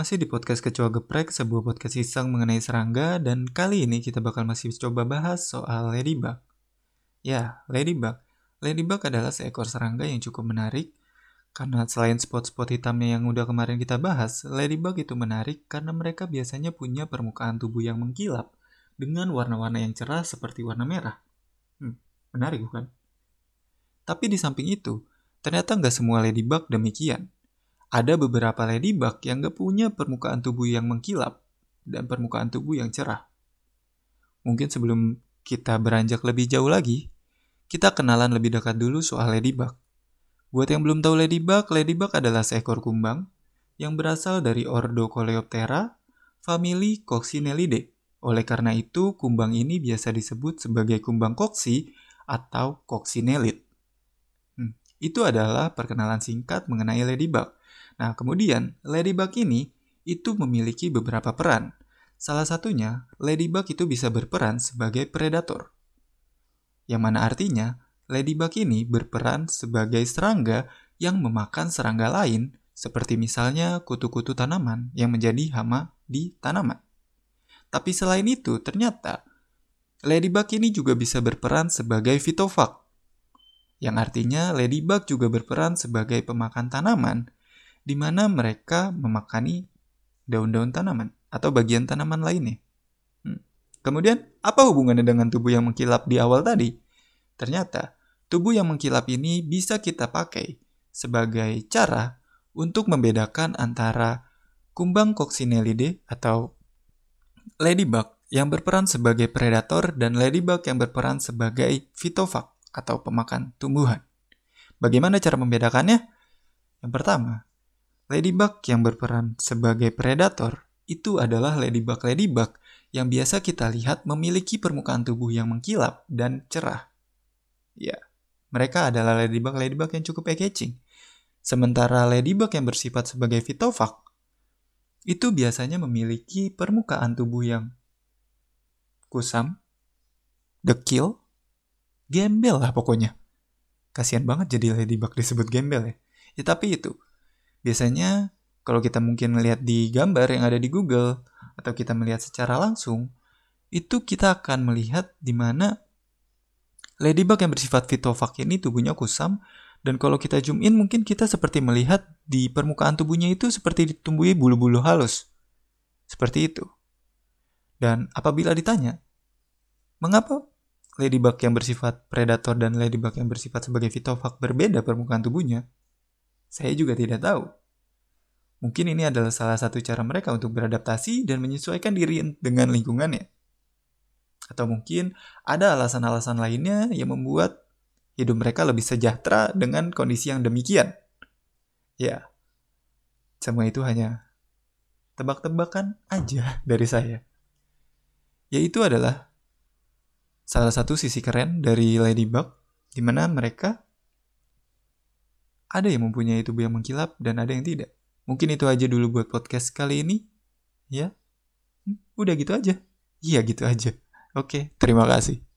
Masih di podcast Kecoa Geprek, sebuah podcast iseng mengenai serangga, dan kali ini kita bakal masih coba bahas soal ladybug. Ya, ladybug. Ladybug adalah seekor serangga yang cukup menarik, karena selain spot-spot hitamnya yang udah kemarin kita bahas, ladybug itu menarik karena mereka biasanya punya permukaan tubuh yang mengkilap, dengan warna-warna yang cerah seperti warna merah. Hmm, menarik bukan? Tapi di samping itu, ternyata nggak semua ladybug demikian ada beberapa ladybug yang gak punya permukaan tubuh yang mengkilap dan permukaan tubuh yang cerah. Mungkin sebelum kita beranjak lebih jauh lagi, kita kenalan lebih dekat dulu soal ladybug. Buat yang belum tahu ladybug, ladybug adalah seekor kumbang yang berasal dari ordo Coleoptera, famili Coccinellidae. Oleh karena itu, kumbang ini biasa disebut sebagai kumbang koksi atau coccinellid. Hmm, itu adalah perkenalan singkat mengenai ladybug. Nah, kemudian ladybug ini itu memiliki beberapa peran. Salah satunya, ladybug itu bisa berperan sebagai predator. Yang mana artinya, ladybug ini berperan sebagai serangga yang memakan serangga lain, seperti misalnya kutu-kutu tanaman yang menjadi hama di tanaman. Tapi selain itu, ternyata ladybug ini juga bisa berperan sebagai fitofag, yang artinya ladybug juga berperan sebagai pemakan tanaman di mana mereka memakani daun-daun tanaman atau bagian tanaman lainnya. Hmm. Kemudian, apa hubungannya dengan tubuh yang mengkilap di awal tadi? Ternyata, tubuh yang mengkilap ini bisa kita pakai sebagai cara untuk membedakan antara kumbang coccinellidae atau ladybug yang berperan sebagai predator dan ladybug yang berperan sebagai fitofag atau pemakan tumbuhan. Bagaimana cara membedakannya? Yang pertama, Ladybug yang berperan sebagai predator itu adalah ladybug-ladybug yang biasa kita lihat memiliki permukaan tubuh yang mengkilap dan cerah. Ya, mereka adalah ladybug-ladybug yang cukup eye-catching. Sementara ladybug yang bersifat sebagai fitofag itu biasanya memiliki permukaan tubuh yang kusam, dekil, gembel lah pokoknya. Kasihan banget jadi ladybug disebut gembel ya. Ya tapi itu, Biasanya kalau kita mungkin melihat di gambar yang ada di Google atau kita melihat secara langsung, itu kita akan melihat di mana ladybug yang bersifat fitofag ini tubuhnya kusam dan kalau kita zoom in mungkin kita seperti melihat di permukaan tubuhnya itu seperti ditumbuhi bulu-bulu halus. Seperti itu. Dan apabila ditanya, mengapa ladybug yang bersifat predator dan ladybug yang bersifat sebagai fitofag berbeda permukaan tubuhnya? Saya juga tidak tahu. Mungkin ini adalah salah satu cara mereka untuk beradaptasi dan menyesuaikan diri dengan lingkungannya. Atau mungkin ada alasan-alasan lainnya yang membuat hidup mereka lebih sejahtera dengan kondisi yang demikian. Ya, semua itu hanya tebak-tebakan aja dari saya. Yaitu adalah salah satu sisi keren dari Ladybug, di mana mereka ada yang mempunyai tubuh yang mengkilap dan ada yang tidak. Mungkin itu aja dulu buat podcast kali ini. Ya, hmm, udah gitu aja. Iya gitu aja. Oke, terima kasih.